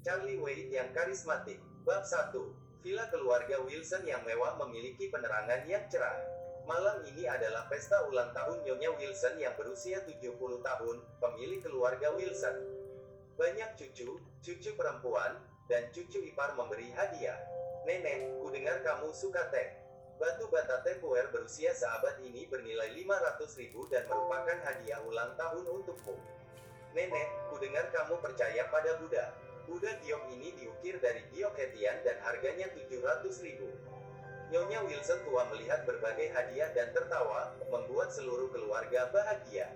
Charlie Wade yang karismatik. Bab 1. Villa keluarga Wilson yang mewah memiliki penerangan yang cerah. Malam ini adalah pesta ulang tahun Nyonya Wilson yang berusia 70 tahun, pemilik keluarga Wilson. Banyak cucu, cucu perempuan, dan cucu ipar memberi hadiah. Nenek, ku dengar kamu suka teh. Batu bata tempuer berusia sahabat ini bernilai 500 ribu dan merupakan hadiah ulang tahun untukmu. Nenek, ku dengar kamu percaya pada Buddha. Buddha giok ini diukir dari giok Hetian dan harganya 700 ribu. Nyonya Wilson tua melihat berbagai hadiah dan tertawa, membuat seluruh keluarga bahagia.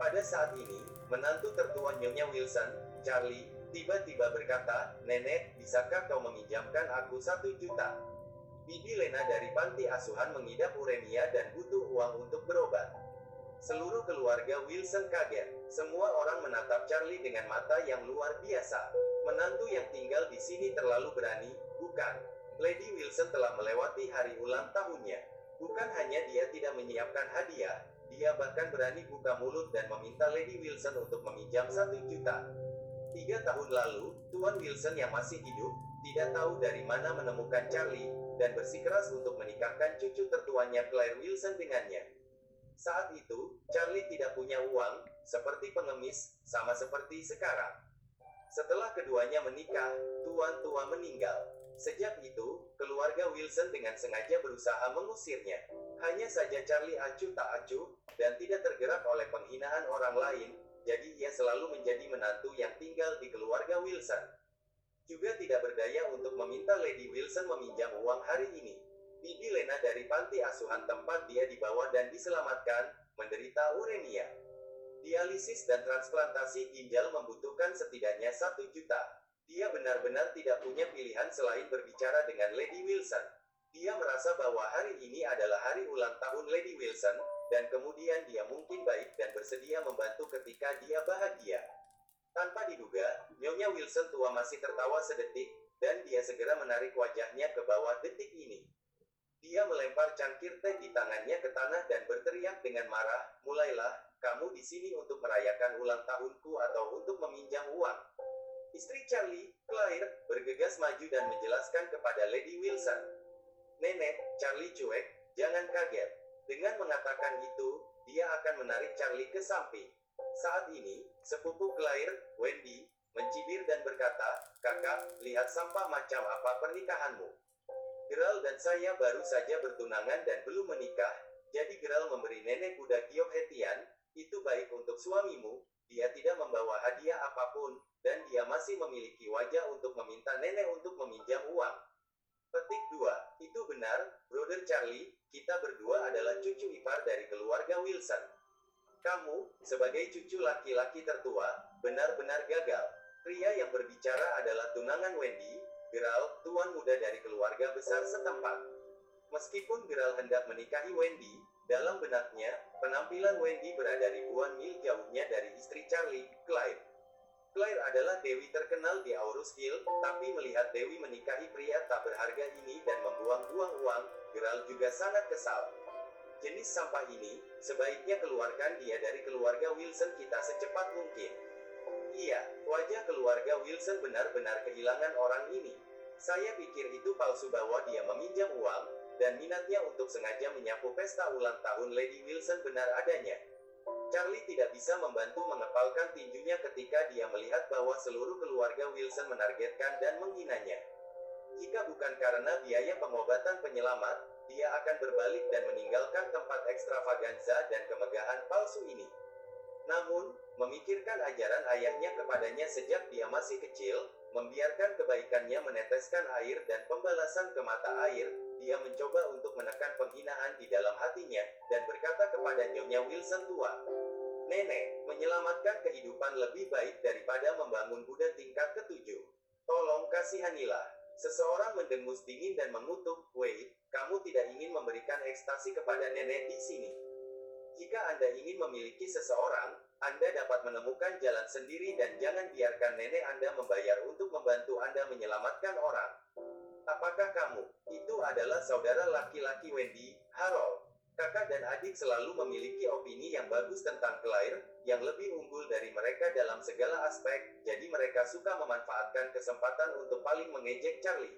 Pada saat ini, menantu tertua Nyonya Wilson, Charlie, tiba-tiba berkata, Nenek, bisakah kau meminjamkan aku satu juta? Bibi Lena dari panti asuhan mengidap uremia dan butuh uang untuk berobat. Seluruh keluarga Wilson kaget. Semua orang menatap Charlie dengan mata yang luar biasa. Menantu yang tinggal di sini terlalu berani, bukan? Lady Wilson telah melewati hari ulang tahunnya. Bukan hanya dia tidak menyiapkan hadiah, dia bahkan berani buka mulut dan meminta Lady Wilson untuk meminjam satu juta. Tiga tahun lalu, Tuan Wilson yang masih hidup, tidak tahu dari mana menemukan Charlie, dan bersikeras untuk menikahkan cucu tertuanya Claire Wilson dengannya. Saat itu, Charlie tidak punya uang, seperti pengemis, sama seperti sekarang. Setelah keduanya menikah, tuan tua meninggal. Sejak itu, keluarga Wilson dengan sengaja berusaha mengusirnya. Hanya saja Charlie acuh tak acuh, dan tidak tergerak oleh penghinaan orang lain, jadi ia selalu menjadi menantu yang tinggal di keluarga Wilson. Juga tidak berdaya untuk meminta Lady Wilson meminjam uang hari ini. Bibi Lena dari panti asuhan tempat dia dibawa dan diselamatkan, menderita uremia. Dialisis dan transplantasi ginjal membutuhkan setidaknya satu juta. Dia benar-benar tidak punya pilihan selain berbicara dengan Lady Wilson. Dia merasa bahwa hari ini adalah hari ulang tahun Lady Wilson, dan kemudian dia mungkin baik dan bersedia membantu ketika dia bahagia. Tanpa diduga, Nyonya Wilson tua masih tertawa sedetik, dan dia segera menarik wajahnya ke bawah detik ini. Dia melempar cangkir teh di tangannya ke tanah dan berteriak dengan marah, mulailah, kamu di sini untuk merayakan ulang tahunku atau untuk meminjam uang. Istri Charlie, Claire, bergegas maju dan menjelaskan kepada Lady Wilson. Nenek, Charlie cuek, jangan kaget. Dengan mengatakan itu, dia akan menarik Charlie ke samping. Saat ini, sepupu Claire, Wendy, mencibir dan berkata, Kakak, lihat sampah macam apa pernikahanmu. Geral dan saya baru saja bertunangan dan belum menikah, jadi Geral memberi nenek kuda Giok Hetian, itu baik untuk suamimu, dia tidak membawa hadiah apa pun, dan dia masih memiliki wajah untuk meminta nenek untuk meminjam uang. Petik 2. Itu benar, Brother Charlie, kita berdua adalah cucu ipar dari keluarga Wilson. Kamu, sebagai cucu laki-laki tertua, benar-benar gagal. Pria yang berbicara adalah tunangan Wendy, Geral, tuan muda dari keluarga besar setempat. Meskipun Geral hendak menikahi Wendy, dalam benaknya, penampilan Wendy berada ribuan mil jauhnya dari istri Charlie, Clyde. Claire adalah Dewi terkenal di Aurus Hill, tapi melihat Dewi menikahi pria tak berharga ini dan membuang-buang uang, Geral juga sangat kesal. Jenis sampah ini, sebaiknya keluarkan dia dari keluarga Wilson kita secepat mungkin. Iya, wajah keluarga Wilson benar-benar kehilangan orang ini. Saya pikir itu palsu bahwa dia meminjam uang, dan minatnya untuk sengaja menyapu pesta ulang tahun Lady Wilson benar adanya. Charlie tidak bisa membantu mengepalkan tinjunya ketika dia melihat bahwa seluruh keluarga Wilson menargetkan dan menghinanya. Jika bukan karena biaya pengobatan penyelamat, dia akan berbalik dan meninggalkan tempat ekstravaganza dan kemegahan palsu ini. Namun, memikirkan ajaran ayahnya kepadanya sejak dia masih kecil, membiarkan kebaikannya meneteskan air dan pembalasan ke mata air, dia mencoba untuk menekan penghinaan di dalam hatinya, dan berkata kepada Nyonya Wilson tua, Nenek, menyelamatkan kehidupan lebih baik daripada membangun Buddha tingkat ketujuh. Tolong kasihanilah. Seseorang mendengus dingin dan mengutuk, Wait, kamu tidak ingin memberikan ekstasi kepada nenek di sini. Jika Anda ingin memiliki seseorang, Anda dapat menemukan jalan sendiri dan jangan biarkan nenek Anda membayar untuk membantu Anda menyelamatkan orang. Apakah kamu, itu adalah saudara laki-laki Wendy, Harold. Kakak dan adik selalu memiliki opini yang bagus tentang Claire, yang lebih unggul dari mereka dalam segala aspek, jadi mereka suka memanfaatkan kesempatan untuk paling mengejek Charlie.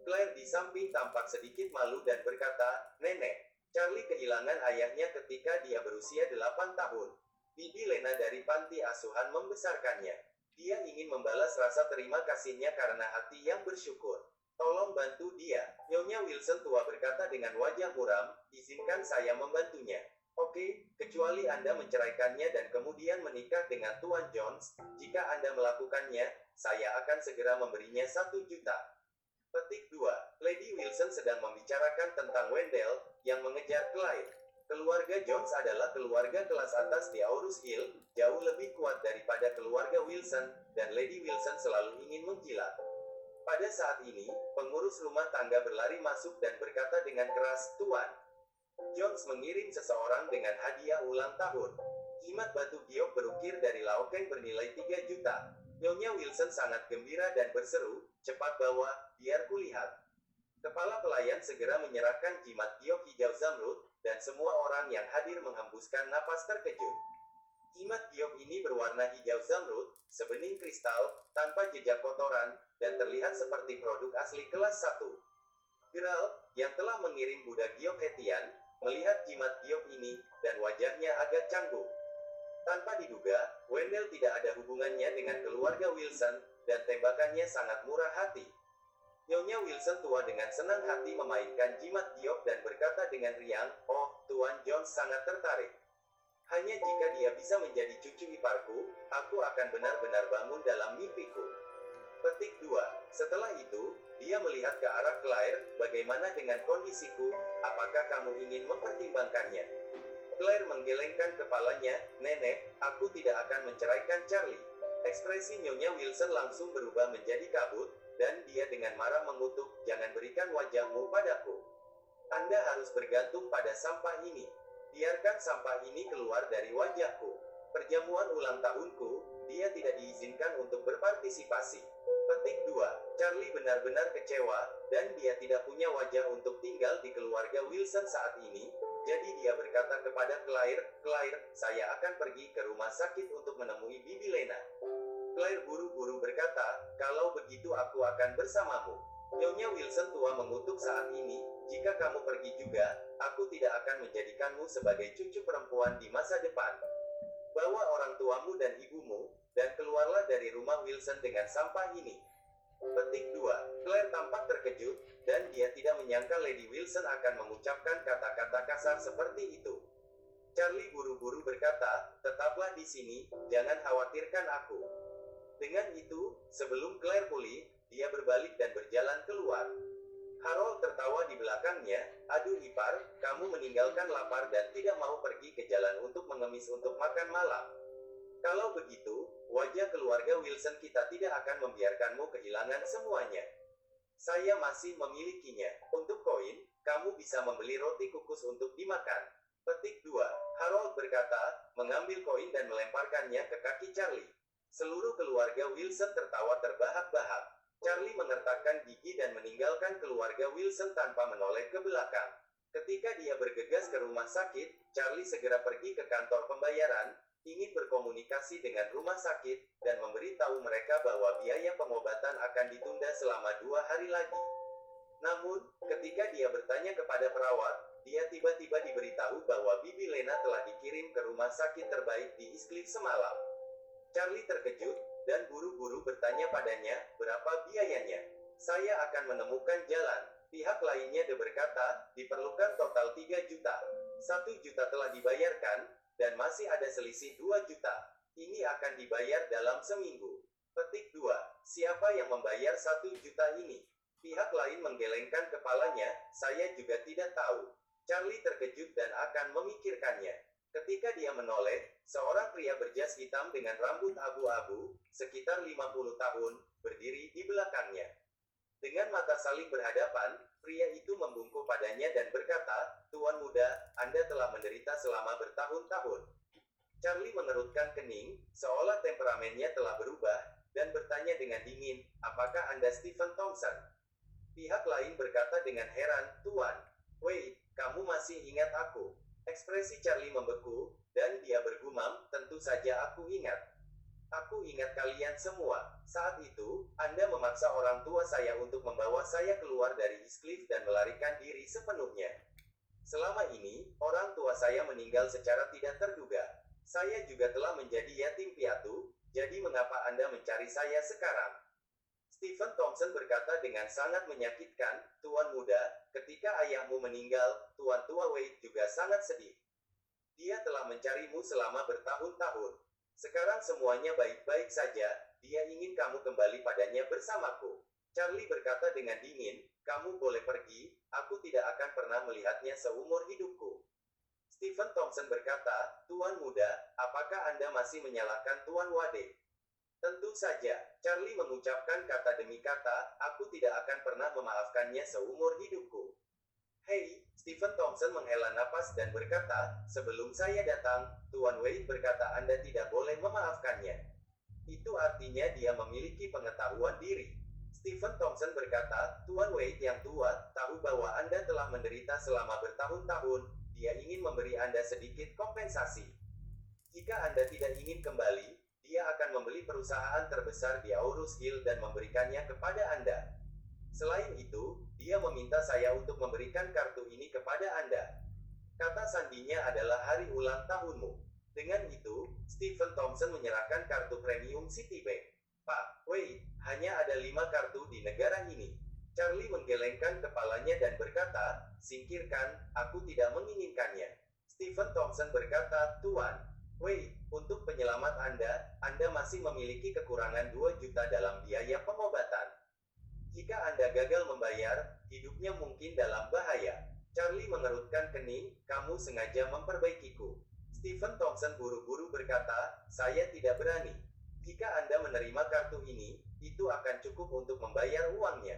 Claire di samping tampak sedikit malu dan berkata, Nenek, Charlie kehilangan ayahnya ketika dia berusia 8 tahun. Bibi Lena dari panti asuhan membesarkannya. Dia ingin membalas rasa terima kasihnya karena hati yang bersyukur. Tolong bantu dia. Nyonya Wilson tua berkata dengan wajah muram, izinkan saya membantunya. Oke, kecuali Anda menceraikannya dan kemudian menikah dengan Tuan Jones, jika Anda melakukannya, saya akan segera memberinya satu juta. Petik 2. Lady Wilson sedang membicarakan tentang Wendell, yang mengejar Clyde. Keluarga Jones adalah keluarga kelas atas di Aurus Hill, jauh lebih kuat daripada keluarga Wilson, dan Lady Wilson selalu ingin menjilat. Pada saat ini, pengurus rumah tangga berlari masuk dan berkata dengan keras, Tuan, Jones mengirim seseorang dengan hadiah ulang tahun. Jimat batu giok berukir dari Laokeng bernilai 3 juta. Nyonya Wilson sangat gembira dan berseru, cepat bawa, biar kulihat. Kepala pelayan segera menyerahkan jimat giok hijau zamrud, dan semua orang yang hadir menghembuskan napas terkejut. Jimat giok ini berwarna hijau zamrud, sebening kristal, tanpa jejak kotoran, dan terlihat seperti produk asli kelas 1. Geralt, yang telah mengirim Buddha giok Etian, melihat jimat giok ini, dan wajahnya agak canggung. Tanpa diduga, Wendell tidak ada hubungannya dengan keluarga Wilson, dan tembakannya sangat murah hati. Nyonya Wilson tua dengan senang hati memainkan jimat giok dan berkata dengan riang, Oh, Tuan Jones sangat tertarik. Hanya jika dia bisa menjadi cucu iparku, aku akan benar-benar bangun dalam mimpiku. Petik 2. Setelah itu, dia melihat ke arah Claire, bagaimana dengan kondisiku, apakah kamu ingin mempertimbangkannya? Claire menggelengkan kepalanya, Nenek, aku tidak akan menceraikan Charlie. Ekspresi Nyonya Wilson langsung berubah menjadi kabut, dan dia dengan marah mengutuk, jangan berikan wajahmu padaku. Anda harus bergantung pada sampah ini. Biarkan sampah ini keluar dari wajahku. Perjamuan ulang tahunku, dia tidak diizinkan untuk berpartisipasi. Petik 2. Charlie benar-benar kecewa, dan dia tidak punya wajah untuk tinggal di keluarga Wilson saat ini, jadi dia berkata kepada Claire, Claire, saya akan pergi ke rumah sakit untuk menemui Bibi Lena. Claire buru-buru berkata, kalau begitu aku akan bersamamu. Nyonya Wilson tua mengutuk saat ini, jika kamu pergi juga, aku tidak akan menjadikanmu sebagai cucu perempuan di masa depan. Bawa orang tuamu dan ibumu, dan keluarlah dari rumah Wilson dengan sampah ini. Petik 2. Claire tampak terkejut, dan dia tidak menyangka Lady Wilson akan mengucapkan kata-kata kasar seperti itu. Charlie buru-buru berkata, tetaplah di sini, jangan khawatirkan aku. Dengan itu, sebelum Claire pulih, dia berbalik dan berjalan keluar. Harold tertawa di belakangnya, aduh ipar, kamu meninggalkan lapar dan tidak mau pergi ke jalan untuk mengemis untuk makan malam. Kalau begitu, wajah keluarga Wilson kita tidak akan membiarkanmu kehilangan semuanya. Saya masih memilikinya. Untuk koin, kamu bisa membeli roti kukus untuk dimakan. Petik 2. Harold berkata, mengambil koin dan melemparkannya ke kaki Charlie. Seluruh keluarga Wilson tertawa terbahak-bahak. Charlie mengertakkan gigi dan meninggalkan keluarga Wilson tanpa menoleh ke belakang. Ketika dia bergegas ke rumah sakit, Charlie segera pergi ke kantor pembayaran, ingin berkomunikasi dengan rumah sakit, dan memberitahu mereka bahwa biaya pengobatan akan ditunda selama dua hari lagi. Namun, ketika dia bertanya kepada perawat, dia tiba-tiba diberitahu bahwa Bibi Lena telah dikirim ke rumah sakit terbaik di Eastcliff semalam. Charlie terkejut, dan buru-buru bertanya padanya, berapa biayanya? Saya akan menemukan jalan. Pihak lainnya dia berkata, diperlukan total 3 juta. 1 juta telah dibayarkan, dan masih ada selisih 2 juta. Ini akan dibayar dalam seminggu. Petik 2. Siapa yang membayar 1 juta ini? Pihak lain menggelengkan kepalanya, saya juga tidak tahu. Charlie terkejut dan akan memikirkannya. Ketika dia menoleh, seorang pria berjas hitam dengan rambut abu-abu, sekitar 50 tahun, berdiri di belakangnya. Dengan mata saling berhadapan, pria itu membungkuk padanya dan berkata, Tuan muda, Anda telah menderita selama bertahun-tahun. Charlie mengerutkan kening, seolah temperamennya telah berubah, dan bertanya dengan dingin, apakah Anda Stephen Thompson? Pihak lain berkata dengan heran, Tuan, wait, kamu masih ingat aku? Ekspresi Charlie membeku, Dan dia bergumam, tentu saja aku ingat. Aku ingat kalian semua. Saat itu, Anda memaksa orang tua saya untuk membawa saya keluar dari Eastcliff dan melarikan diri sepenuhnya. Selama ini, orang tua saya meninggal secara tidak terduga. Saya juga telah menjadi yatim piatu, jadi mengapa Anda mencari saya sekarang? Stephen Thompson berkata dengan sangat menyakitkan, Tuan muda, ketika ayahmu meninggal, Tuan tua Wade juga sangat sedih. Dia telah mencarimu selama bertahun-tahun. Sekarang semuanya baik-baik saja, dia ingin kamu kembali padanya bersamaku. Charlie berkata dengan dingin, kamu boleh pergi, aku tidak akan pernah melihatnya seumur hidupku. Stephen Thompson berkata, Tuan muda, apakah Anda masih menyalahkan Tuan Wade? Tentu saja, Charlie mengucapkan kata demi kata, aku tidak akan pernah memaafkannya seumur hidupku. Hei, Stephen Thompson menghela napas dan berkata, sebelum saya datang, Tuan Wade berkata Anda tidak boleh memaafkannya. Itu artinya dia memiliki pengetahuan diri. Stephen Thompson berkata, Tuan Wade yang tua, tahu bahwa Anda telah menderita selama bertahun-tahun, dia ingin memberi Anda sedikit kompensasi. Jika Anda tidak ingin kembali, dia akan membeli perusahaan terbesar di Aurus Hill dan memberikannya kepada Anda. Selain itu, dia meminta saya untuk memberikan kartu ini kepada Anda. Kata sandinya adalah hari ulang tahunmu. Dengan itu, Stephen Thompson menyerahkan kartu premium Citibank. Pak, wait, hanya ada lima kartu di negara ini. Charlie menggelengkan kepalanya dan berkata, singkirkan, aku tidak menginginkannya. Stephen Thompson berkata, Tuan, wait, untuk penyelamat Anda, Anda masih memiliki kekurangan 2 juta dalam biaya pengobatan. Jika Anda gagal membayar, hidupnya mungkin dalam bahaya. Charlie mengerutkan kening, kamu sengaja memperbaikiku. Stephen Thompson buru-buru berkata, saya tidak berani. Jika Anda menerima kartu ini, itu akan cukup untuk membayar uangnya.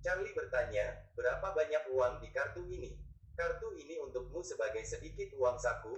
Charlie bertanya, berapa banyak uang di kartu ini? Kartu ini untukmu sebagai sedikit uang saku,